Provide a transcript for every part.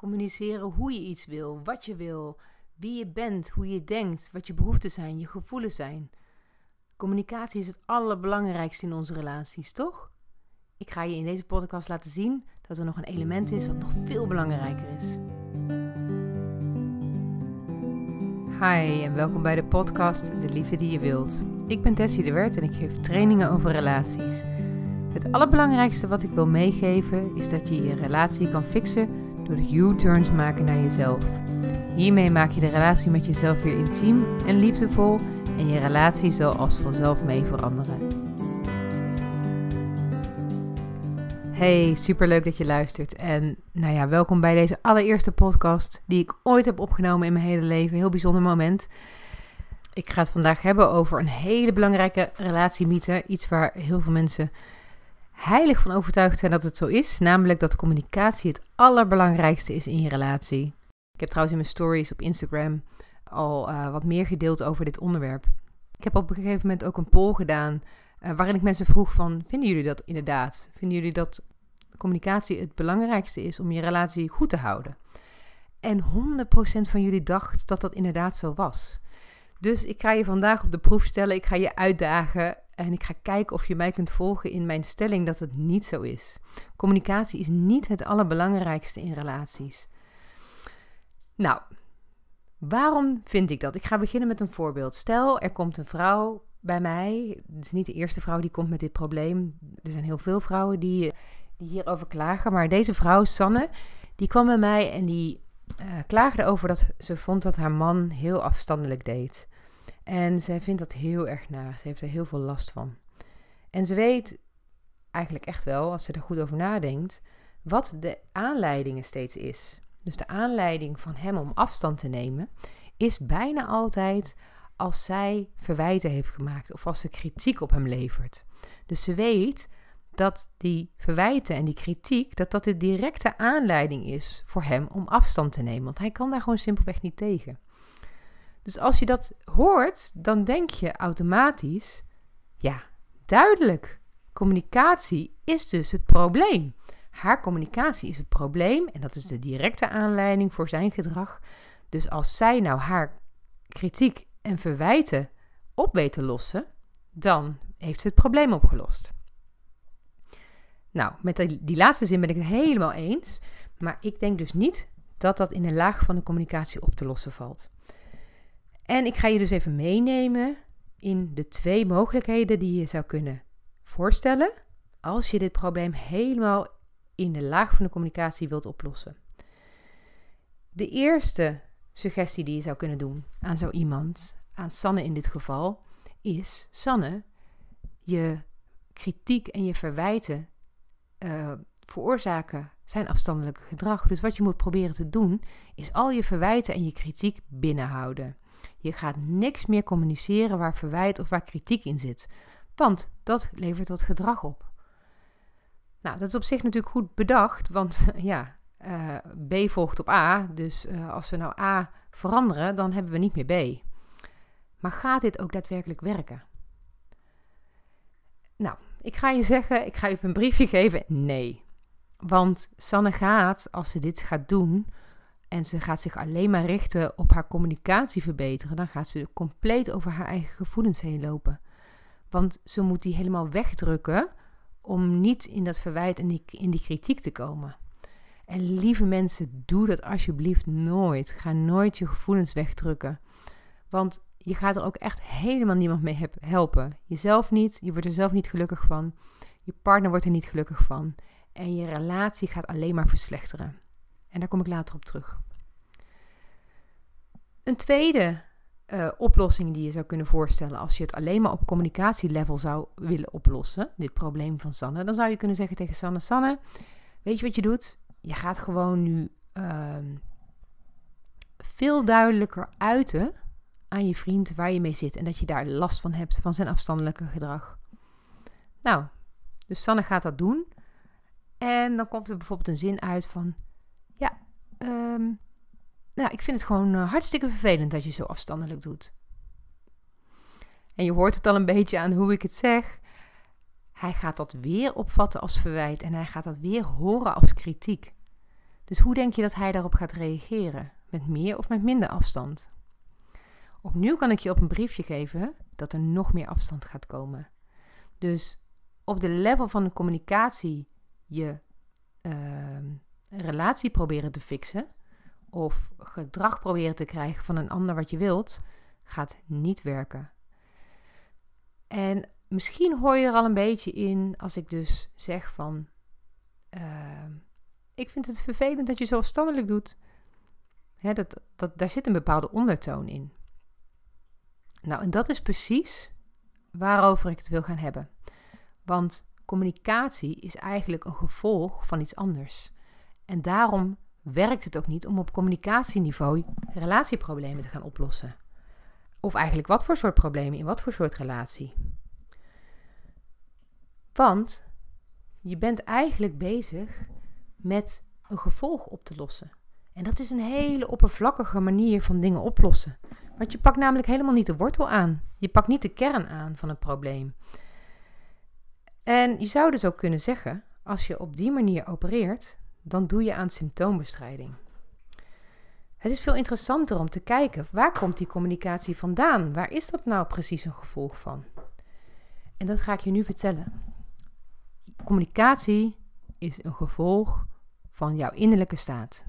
Communiceren hoe je iets wil, wat je wil, wie je bent, hoe je denkt, wat je behoeften zijn, je gevoelens zijn. Communicatie is het allerbelangrijkste in onze relaties, toch? Ik ga je in deze podcast laten zien dat er nog een element is dat nog veel belangrijker is. Hi en welkom bij de podcast De Liefde die je wilt. Ik ben Tessie de Wert en ik geef trainingen over relaties. Het allerbelangrijkste wat ik wil meegeven is dat je je relatie kan fixen U-turns maken naar jezelf. Hiermee maak je de relatie met jezelf weer intiem en liefdevol en je relatie zal als vanzelf mee veranderen. Hey, superleuk dat je luistert. En nou ja, welkom bij deze allereerste podcast die ik ooit heb opgenomen in mijn hele leven. Heel bijzonder moment. Ik ga het vandaag hebben over een hele belangrijke relatiemythe. Iets waar heel veel mensen heilig van overtuigd zijn dat het zo is. Namelijk dat communicatie het allerbelangrijkste is in je relatie. Ik heb trouwens in mijn stories op Instagram al uh, wat meer gedeeld over dit onderwerp. Ik heb op een gegeven moment ook een poll gedaan uh, waarin ik mensen vroeg van, vinden jullie dat inderdaad? Vinden jullie dat communicatie het belangrijkste is om je relatie goed te houden? En 100% van jullie dacht dat dat inderdaad zo was. Dus ik ga je vandaag op de proef stellen. Ik ga je uitdagen en ik ga kijken of je mij kunt volgen in mijn stelling dat het niet zo is. Communicatie is niet het allerbelangrijkste in relaties. Nou, waarom vind ik dat? Ik ga beginnen met een voorbeeld. Stel, er komt een vrouw bij mij. Het is niet de eerste vrouw die komt met dit probleem. Er zijn heel veel vrouwen die, die hierover klagen. Maar deze vrouw, Sanne, die kwam bij mij en die uh, klaagde over dat ze vond dat haar man heel afstandelijk deed. En zij vindt dat heel erg na. Ze heeft er heel veel last van. En ze weet eigenlijk echt wel, als ze er goed over nadenkt, wat de aanleiding steeds is. Dus de aanleiding van hem om afstand te nemen is bijna altijd als zij verwijten heeft gemaakt of als ze kritiek op hem levert. Dus ze weet dat die verwijten en die kritiek, dat dat de directe aanleiding is voor hem om afstand te nemen. Want hij kan daar gewoon simpelweg niet tegen. Dus als je dat hoort, dan denk je automatisch, ja, duidelijk. Communicatie is dus het probleem. Haar communicatie is het probleem en dat is de directe aanleiding voor zijn gedrag. Dus als zij nou haar kritiek en verwijten op weet te lossen, dan heeft ze het probleem opgelost. Nou, met die, laatste zin ben ik het helemaal eens, maar ik denk dus niet dat dat in de laag van de communicatie op te lossen valt. En ik ga je dus even meenemen in de twee mogelijkheden die je zou kunnen voorstellen als je dit probleem helemaal in de laag van de communicatie wilt oplossen. De eerste suggestie die je zou kunnen doen aan zo iemand, aan Sanne in dit geval, is: Sanne, je kritiek en je verwijten uh, veroorzaken zijn afstandelijke gedrag. Dus wat je moet proberen te doen, is al je verwijten en je kritiek binnenhouden. Je gaat niks meer communiceren waar verwijt of waar kritiek in zit. Want dat levert dat gedrag op. Nou, dat is op zich natuurlijk goed bedacht, want ja, uh, B volgt op A. Dus uh, als we nou A veranderen, dan hebben we niet meer B. Maar gaat dit ook daadwerkelijk werken? Nou, ik ga je zeggen, ik ga je een briefje geven. Nee. Want Sanne gaat, als ze dit gaat doen, en ze gaat zich alleen maar richten op haar communicatie verbeteren, dan gaat ze compleet over haar eigen gevoelens heen lopen. Want ze moet die helemaal wegdrukken om niet in dat verwijt en in die kritiek te komen. En lieve mensen, doe dat alsjeblieft nooit. Ga nooit je gevoelens wegdrukken. Want je gaat er ook echt helemaal niemand mee helpen. Jezelf niet, je wordt er zelf niet gelukkig van. Je partner wordt er niet gelukkig van. En je relatie gaat alleen maar verslechteren. En daar kom ik later op terug. Een tweede uh, oplossing die je zou kunnen voorstellen als je het alleen maar op communicatielevel zou willen oplossen, dit probleem van Sanne, dan zou je kunnen zeggen tegen Sanne: Sanne, weet je wat je doet? Je gaat gewoon nu uh, veel duidelijker uiten aan je vriend waar je mee zit en dat je daar last van hebt van zijn afstandelijke gedrag. Nou, dus Sanne gaat dat doen. En dan komt er bijvoorbeeld een zin uit van: Ja, um, nou, ik vind het gewoon uh, hartstikke vervelend dat je zo afstandelijk doet. En je hoort het al een beetje aan hoe ik het zeg. Hij gaat dat weer opvatten als verwijt en hij gaat dat weer horen als kritiek. Dus hoe denk je dat hij daarop gaat reageren? Met meer of met minder afstand? Opnieuw kan ik je op een briefje geven dat er nog meer afstand gaat komen. Dus op de level van de communicatie je uh, relatie proberen te fixen of gedrag proberen te krijgen van een ander wat je wilt, gaat niet werken. En misschien hoor je er al een beetje in als ik dus zeg van, uh, ik vind het vervelend dat je zo afstandelijk doet. Hè, dat, dat, daar zit een bepaalde ondertoon in. Nou, en dat is precies waarover ik het wil gaan hebben. Want communicatie is eigenlijk een gevolg van iets anders. En daarom werkt het ook niet om op communicatieniveau relatieproblemen te gaan oplossen. Of eigenlijk wat voor soort problemen in wat voor soort relatie. Want je bent eigenlijk bezig met een gevolg op te lossen. En dat is een hele oppervlakkige manier van dingen oplossen. Want je pakt namelijk helemaal niet de wortel aan. Je pakt niet de kern aan van het probleem. En je zou dus ook kunnen zeggen, als je op die manier opereert, dan doe je aan symptoombestrijding. Het is veel interessanter om te kijken waar komt die communicatie vandaan? Waar is dat nou precies een gevolg van? En dat ga ik je nu vertellen. Communicatie is een gevolg van jouw innerlijke staat.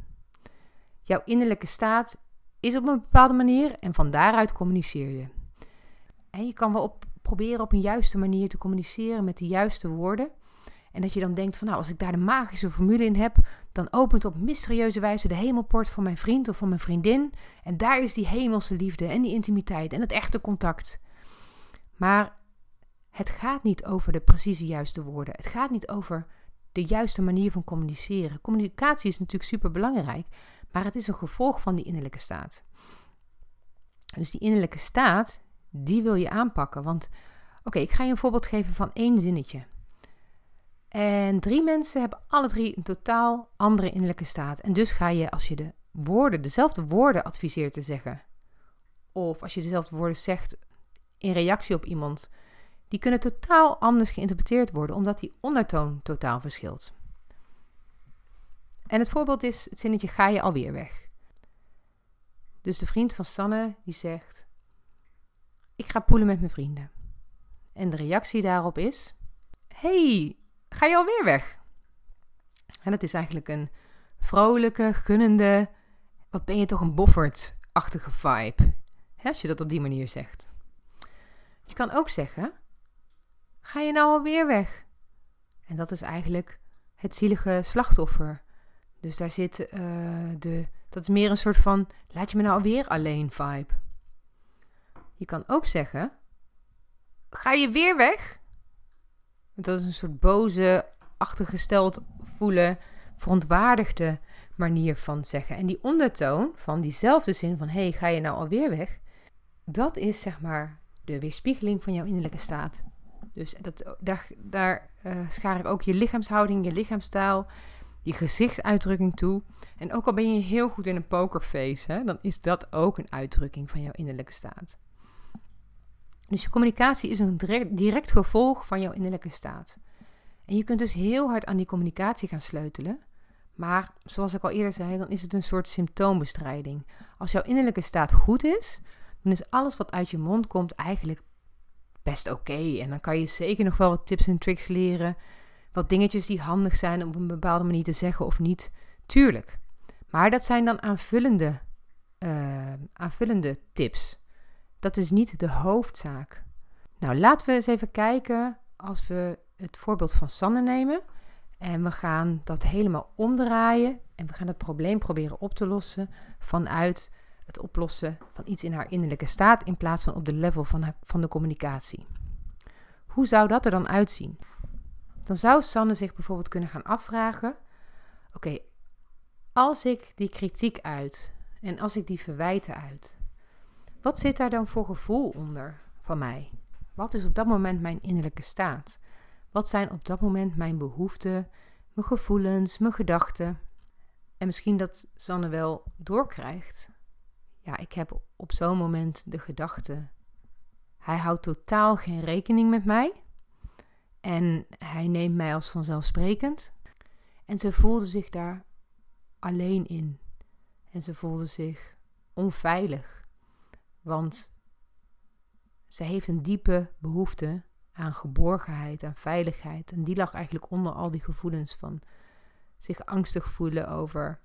Jouw innerlijke staat is op een bepaalde manier en van daaruit communiceer je. En je kan wel proberen op een juiste manier te communiceren met de juiste woorden. En dat je dan denkt van nou, als ik daar de magische formule in heb, dan opent op mysterieuze wijze de hemelpoort van mijn vriend of van mijn vriendin. En daar is die hemelse liefde en die intimiteit en het echte contact. Maar het gaat niet over de precieze juiste woorden. Het gaat niet over de juiste manier van communiceren. Communicatie is natuurlijk super belangrijk, maar het is een gevolg van die innerlijke staat. Dus die innerlijke staat, die wil je aanpakken. Want, oké, ik ga je een voorbeeld geven van één zinnetje. En drie mensen hebben alle drie een totaal andere innerlijke staat. En dus ga je, als je de woorden, dezelfde woorden adviseert te zeggen, of als je dezelfde woorden zegt in reactie op iemand, die kunnen totaal anders geïnterpreteerd worden, omdat die ondertoon totaal verschilt. En het voorbeeld is het zinnetje ga je alweer weg. Dus de vriend van Sanne die zegt: Ik ga poelen met mijn vrienden. En de reactie daarop is: Hey, ga je alweer weg? En dat is eigenlijk een vrolijke, gunnende, wat ben je toch een boffert-achtige vibe. Hè, als je dat op die manier zegt. Je kan ook zeggen: Ga je nou alweer weg? En dat is eigenlijk het zielige slachtoffer dus daar zit uh, de. Dat is meer een soort van. Laat je me nou alweer alleen vibe. Je kan ook zeggen. Ga je weer weg? Dat is een soort boze, achtergesteld voelen, verontwaardigde manier van zeggen. En die ondertoon van diezelfde zin van: hey, ga je nou alweer weg? Dat is zeg maar de weerspiegeling van jouw innerlijke staat. Dus dat, daar, uh, schaar ik ook je lichaamshouding, je lichaamstaal die gezichtsuitdrukking toe. En ook al ben je heel goed in een pokerface, hè, dan is dat ook een uitdrukking van jouw innerlijke staat. Dus je communicatie is een direct, gevolg van jouw innerlijke staat. En je kunt dus heel hard aan die communicatie gaan sleutelen. Maar zoals ik al eerder zei, dan is het een soort symptoombestrijding. Als jouw innerlijke staat goed is, dan is alles wat uit je mond komt eigenlijk best oké. En dan kan je zeker nog wel wat tips en tricks leren wat dingetjes die handig zijn om op een bepaalde manier te zeggen of niet. Tuurlijk. Maar dat zijn dan aanvullende, uh, aanvullende tips. Dat is niet de hoofdzaak. Nou, laten we eens even kijken als we het voorbeeld van Sanne nemen. En we gaan dat helemaal omdraaien. En we gaan het probleem proberen op te lossen vanuit het oplossen van iets in haar innerlijke staat in plaats van op de level van, van de communicatie. Hoe zou dat er dan uitzien? Dan zou Sanne zich bijvoorbeeld kunnen gaan afvragen: oké, als ik die kritiek uit en als ik die verwijten uit, wat zit daar dan voor gevoel onder van mij? Wat is op dat moment mijn innerlijke staat? Wat zijn op dat moment mijn behoeften, mijn gevoelens, mijn gedachten? En misschien dat Sanne wel doorkrijgt. Ja, ik heb op zo'n moment de gedachte: hij houdt totaal geen rekening met mij. En hij neemt mij als vanzelfsprekend. En ze voelde zich daar alleen in. En ze voelde zich onveilig. Want ze heeft een diepe behoefte aan geborgenheid, aan veiligheid. En die lag eigenlijk onder al die gevoelens van zich angstig voelen over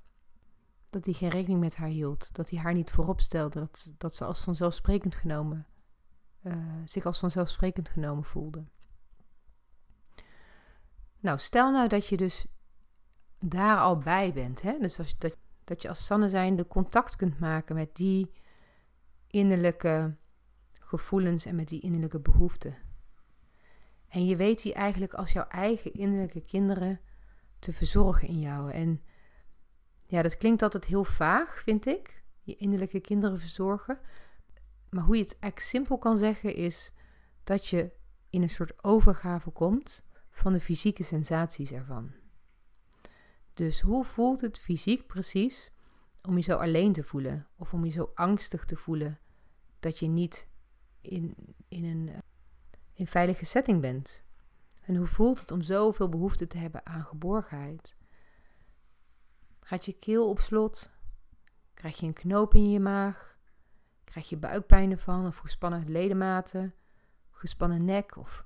dat hij geen rekening met haar hield. Dat hij haar niet voorop stelde. Dat, dat ze als vanzelfsprekend genomen, uh, zich als vanzelfsprekend genomen voelde. Nou, stel nou dat je dus daar al bij bent. Hè? Dus als, dat, dat je als Sanne zijn de contact kunt maken met die innerlijke gevoelens en met die innerlijke behoeften. En je weet die eigenlijk als jouw eigen innerlijke kinderen te verzorgen in jou. En ja, dat klinkt altijd heel vaag, vind ik. Je innerlijke kinderen verzorgen. Maar hoe je het eigenlijk simpel kan zeggen is dat je in een soort overgave komt van de fysieke sensaties ervan. Dus hoe voelt het fysiek precies om je zo alleen te voelen? Of om je zo angstig te voelen dat je niet in, in een eh, in veilige setting bent? En hoe voelt het om zoveel behoefte te hebben aan geborgenheid? Gaat je keel op slot? Krijg je een knoop in je maag? Krijg je buikpijn ervan of gespannen ledematen? Gespannen nek of,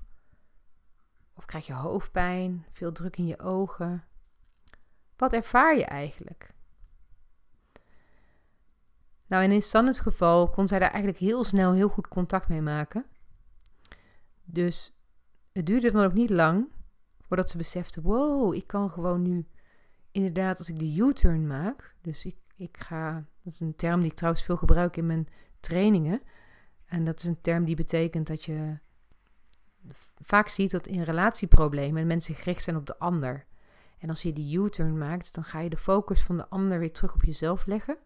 of krijg je hoofdpijn? Veel druk in je ogen? Wat ervaar je eigenlijk? Nou, in Sanne's geval kon zij daar eigenlijk heel snel heel goed contact mee maken. Dus het duurde dan ook niet lang voordat ze besefte: wow, ik kan gewoon nu inderdaad, als ik de U-turn maak. Dus ik, ik ga, dat is een term die ik trouwens veel gebruik in mijn trainingen. En dat is een term die betekent dat je vaak ziet dat in relatieproblemen mensen gericht zijn op de ander. En als je die U-turn maakt, dan ga je de focus van de ander weer terug op jezelf leggen.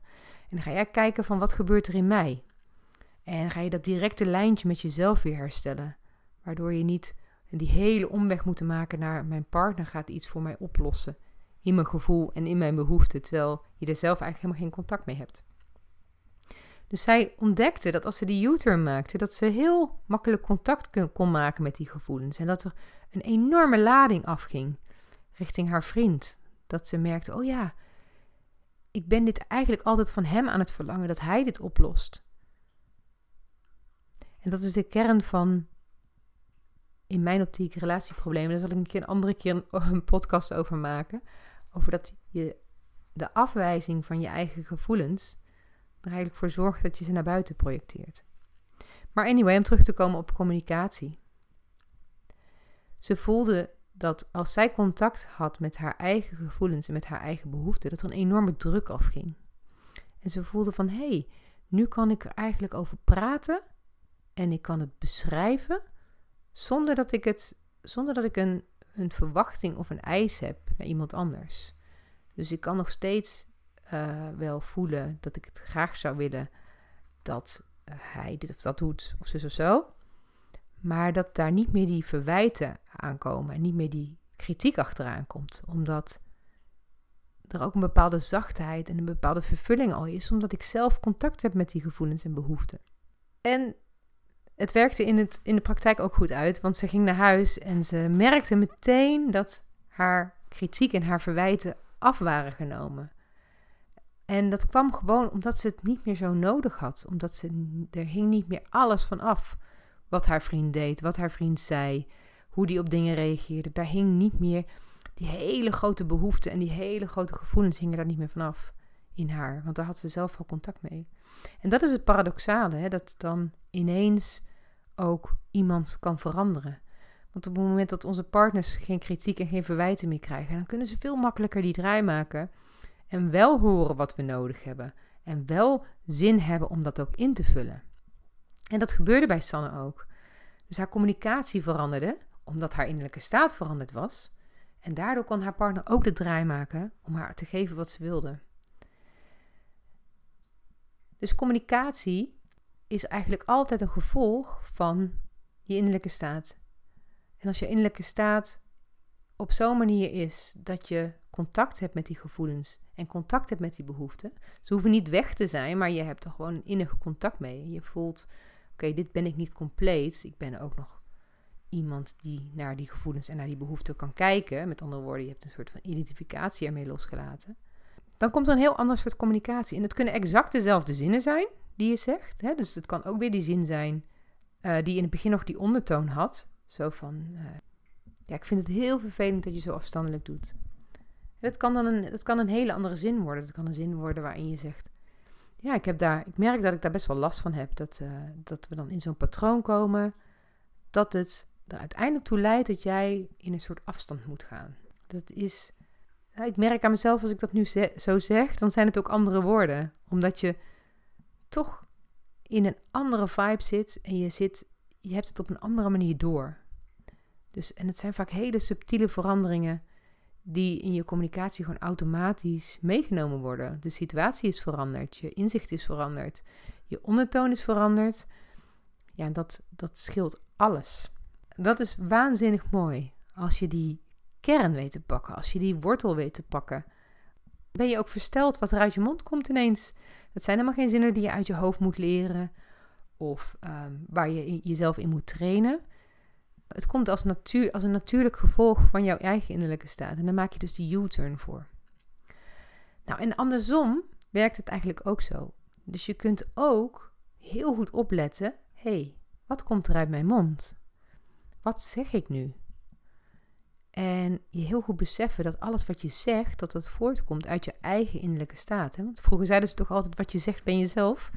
En dan ga jij kijken van wat gebeurt er in mij. En ga je dat directe lijntje met jezelf weer herstellen. Waardoor je niet die hele omweg moet maken naar mijn partner gaat iets voor mij oplossen. In mijn gevoel en in mijn behoeften. Terwijl je er zelf eigenlijk helemaal geen contact mee hebt. Dus zij ontdekte dat als ze die U-turn maakte, dat ze heel makkelijk contact kon maken met die gevoelens. En dat er een enorme lading afging richting haar vriend. Dat ze merkte, oh ja, ik ben dit eigenlijk altijd van hem aan het verlangen, dat hij dit oplost. En dat is de kern van, in mijn optiek, relatieproblemen. Daar zal ik een keer een andere keer een, podcast over maken. Over dat je de afwijzing van je eigen gevoelens er eigenlijk voor zorgt dat je ze naar buiten projecteert. Maar anyway, om terug te komen op communicatie. Ze voelde dat als zij contact had met haar eigen gevoelens en met haar eigen behoeften, dat er een enorme druk afging. En ze voelde van hé, hey, nu kan ik er eigenlijk over praten en ik kan het beschrijven zonder dat ik het, zonder dat ik een, een verwachting of een eis heb naar iemand anders. Dus ik kan nog steeds uh, wel voelen dat ik het graag zou willen dat hij dit of dat doet, of zo of zo. Maar dat daar niet meer die verwijten aankomen en niet meer die kritiek achteraan komt. Omdat er ook een bepaalde zachtheid en een bepaalde vervulling al is, omdat ik zelf contact heb met die gevoelens en behoeften. En het werkte in, het, in de praktijk ook goed uit, want ze ging naar huis en ze merkte meteen dat haar kritiek en haar verwijten af waren genomen. En dat kwam gewoon omdat ze het niet meer zo nodig had, omdat ze, er hing niet meer alles van af wat haar vriend deed, wat haar vriend zei, hoe die op dingen reageerde. Daar hing niet meer die hele grote behoeften en die hele grote gevoelens hingen daar niet meer vanaf in haar, want daar had ze zelf al contact mee. En dat is het paradoxale, hè, dat dan ineens ook iemand kan veranderen. Want op het moment dat onze partners geen kritiek en geen verwijten meer krijgen, dan kunnen ze veel makkelijker die draai maken en wel horen wat we nodig hebben. En wel zin hebben om dat ook in te vullen. En dat gebeurde bij Sanne ook. Dus haar communicatie veranderde, omdat haar innerlijke staat veranderd was. En daardoor kon haar partner ook de draai maken om haar te geven wat ze wilde. Dus communicatie is eigenlijk altijd een gevolg van je innerlijke staat. En als je innerlijke staat op zo'n manier is dat je contact hebt met die gevoelens en contact hebt met die behoeften. Ze hoeven niet weg te zijn, maar je hebt er gewoon innig contact mee. Je voelt oké, dit ben ik niet compleet. Ik ben ook nog iemand die naar die gevoelens en naar die behoeften kan kijken. Met andere woorden, je hebt een soort van identificatie ermee losgelaten. dan komt er een heel ander soort communicatie. En het kunnen exact dezelfde zinnen zijn die je zegt. Hè? Dus het kan ook weer die zin zijn uh, die in het begin nog die ondertoon had. Zo van, uh, ja, ik vind het heel vervelend dat je zo afstandelijk doet. Dat kan dan een, dat kan een hele andere zin worden. Dat kan een zin worden waarin je zegt, ja, ik, heb daar, ik merk dat ik daar best wel last van heb. Dat, uh, dat we dan in zo'n patroon komen. Dat het er uiteindelijk toe leidt dat jij in een soort afstand moet gaan. Dat is, ik merk aan mezelf als ik dat nu zo zeg, dan zijn het ook andere woorden. Omdat je toch in een andere vibe zit en je, zit, je hebt het op een andere manier door. Dus, en het zijn vaak hele subtiele veranderingen die in je communicatie gewoon automatisch meegenomen worden. De situatie is veranderd, je inzicht is veranderd, je ondertoon is veranderd. Ja, dat, dat scheelt alles. Dat is waanzinnig mooi als je die kern weet te pakken, als je die wortel weet te pakken. Ben je ook versteld wat er uit je mond komt ineens? Het zijn helemaal geen zinnen die je uit je hoofd moet leren of um, waar je jezelf in moet trainen. Het komt als, natuur, als een natuurlijk gevolg van jouw eigen innerlijke staat. En dan maak je dus die U-turn voor. Nou, en andersom werkt het eigenlijk ook zo. Dus je kunt ook heel goed opletten: hé, hey, wat komt er uit mijn mond? Wat zeg ik nu? En je heel goed beseffen dat alles wat je zegt, dat dat voortkomt uit je eigen innerlijke staat. Hè? Want vroeger zeiden ze toch altijd, wat je zegt ben jezelf.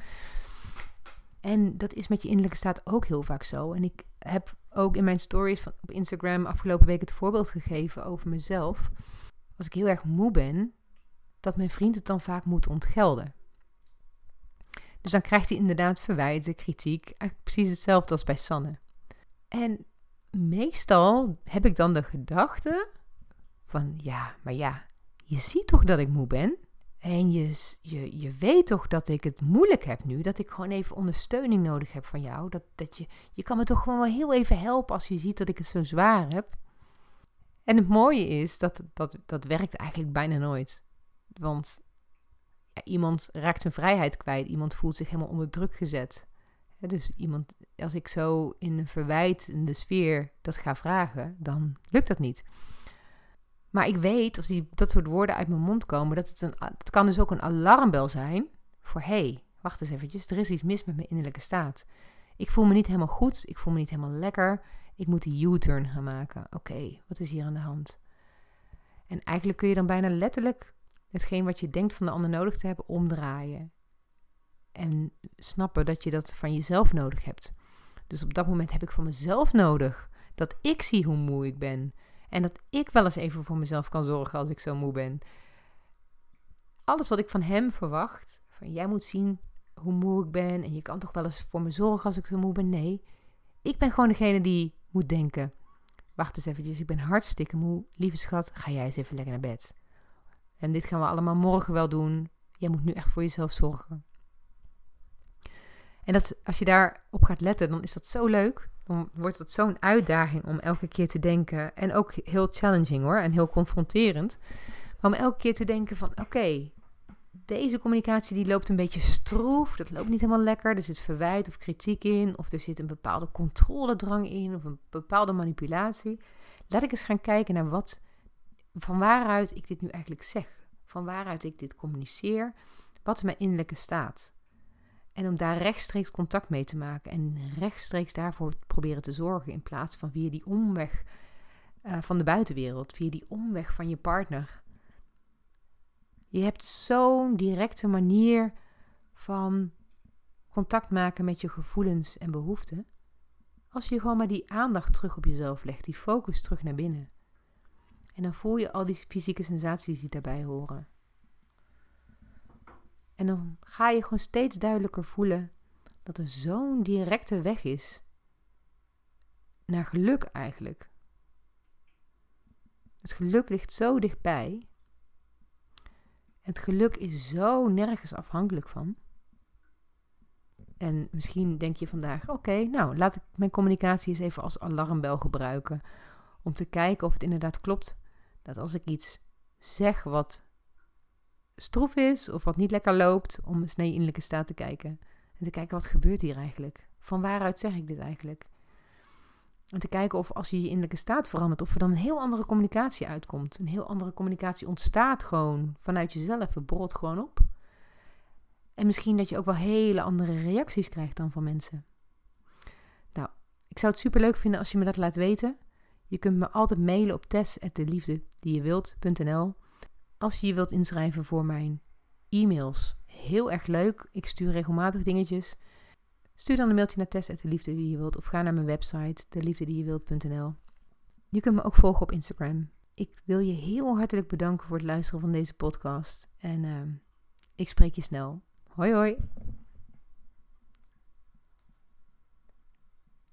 En dat is met je innerlijke staat ook heel vaak zo. En ik heb ook in mijn stories van, op Instagram afgelopen week het voorbeeld gegeven over mezelf. Als ik heel erg moe ben, dat mijn vriend het dan vaak moet ontgelden. Dus dan krijgt hij inderdaad verwijten, kritiek. Eigenlijk precies hetzelfde als bij Sanne. En meestal heb ik dan de gedachte van ja, maar ja, je ziet toch dat ik moe ben? En je, je, je weet toch dat ik het moeilijk heb nu, dat ik gewoon even ondersteuning nodig heb van jou. Dat, dat je, je kan me toch gewoon wel heel even helpen als je ziet dat ik het zo zwaar heb. En het mooie is dat dat, dat werkt eigenlijk bijna nooit. Want ja, iemand raakt zijn vrijheid kwijt, iemand voelt zich helemaal onder druk gezet. dus iemand, als ik zo in een verwijtende sfeer dat ga vragen, dan lukt dat niet. Maar ik weet, als die, dat soort woorden uit mijn mond komen, dat het, een, het kan dus ook een alarmbel zijn voor... hé, hey, wacht eens eventjes, er is iets mis met mijn innerlijke staat. Ik voel me niet helemaal goed, ik voel me niet helemaal lekker. Ik moet die U-turn gaan maken. Oké, wat is hier aan de hand? En eigenlijk kun je dan bijna letterlijk hetgeen wat je denkt van de ander nodig te hebben omdraaien. En snappen dat je dat van jezelf nodig hebt. Dus op dat moment heb ik van mezelf nodig dat ik zie hoe moe ik ben. En dat ik wel eens even voor mezelf kan zorgen als ik zo moe ben. Alles wat ik van hem verwacht, van jij moet zien hoe moe ik ben en je kan toch wel eens voor me zorgen als ik zo moe ben. Nee, ik ben gewoon degene die moet denken. Wacht eens eventjes, ik ben hartstikke moe. Lieve schat, ga jij eens even lekker naar bed. En dit gaan we allemaal morgen wel doen. Jij moet nu echt voor jezelf zorgen. En dat, als je daarop gaat letten, dan is dat zo leuk dan wordt het zo'n uitdaging om elke keer te denken. En ook heel challenging hoor, en heel confronterend. Om elke keer te denken van oké, deze communicatie die loopt een beetje stroef. Dat loopt niet helemaal lekker. Er zit verwijt of kritiek in. Of er zit een bepaalde controledrang in. Of een bepaalde manipulatie. Laat ik eens gaan kijken naar wat, van waaruit ik dit nu eigenlijk zeg. Van waaruit ik dit communiceer. Wat is mijn innerlijke staat? En om daar rechtstreeks contact mee te maken en rechtstreeks daarvoor proberen te zorgen in plaats van via die omweg uh, van de buitenwereld, via die omweg van je partner. Je hebt zo'n directe manier van contact maken met je gevoelens en behoeften. Als je gewoon maar die aandacht terug op jezelf legt, die focus terug naar binnen. En dan voel je al die fysieke sensaties die daarbij horen. En dan ga je gewoon steeds duidelijker voelen dat er zo'n directe weg is naar geluk eigenlijk. Het geluk ligt zo dichtbij. Het geluk is zo nergens afhankelijk van. En misschien denk je vandaag: oké, nou laat ik mijn communicatie eens even als alarmbel gebruiken. Om te kijken of het inderdaad klopt dat als ik iets zeg wat stroef is of wat niet lekker loopt, om eens naar je innerlijke staat te kijken. En te kijken, wat gebeurt hier eigenlijk? Van waaruit zeg ik dit eigenlijk? En te kijken of als je je innerlijke staat verandert, of er dan een heel andere communicatie uitkomt. Een heel andere communicatie ontstaat gewoon vanuit jezelf. Het gewoon op. En misschien dat je ook wel hele andere reacties krijgt dan van mensen. Nou, ik zou het super leuk vinden als je me dat laat weten. Je kunt me altijd mailen op tess.deliefdediejewilt.nl Als je je wilt inschrijven voor mijn e-mails. Heel erg leuk. Ik stuur regelmatig dingetjes. Stuur dan een mailtje naar tess.deliefde die je wilt. Of ga naar mijn website, deliefdediejewilt.nl Je kunt me ook volgen op Instagram. Ik wil je heel hartelijk bedanken voor het luisteren van deze podcast. En uh, ik spreek je snel. Hoi hoi!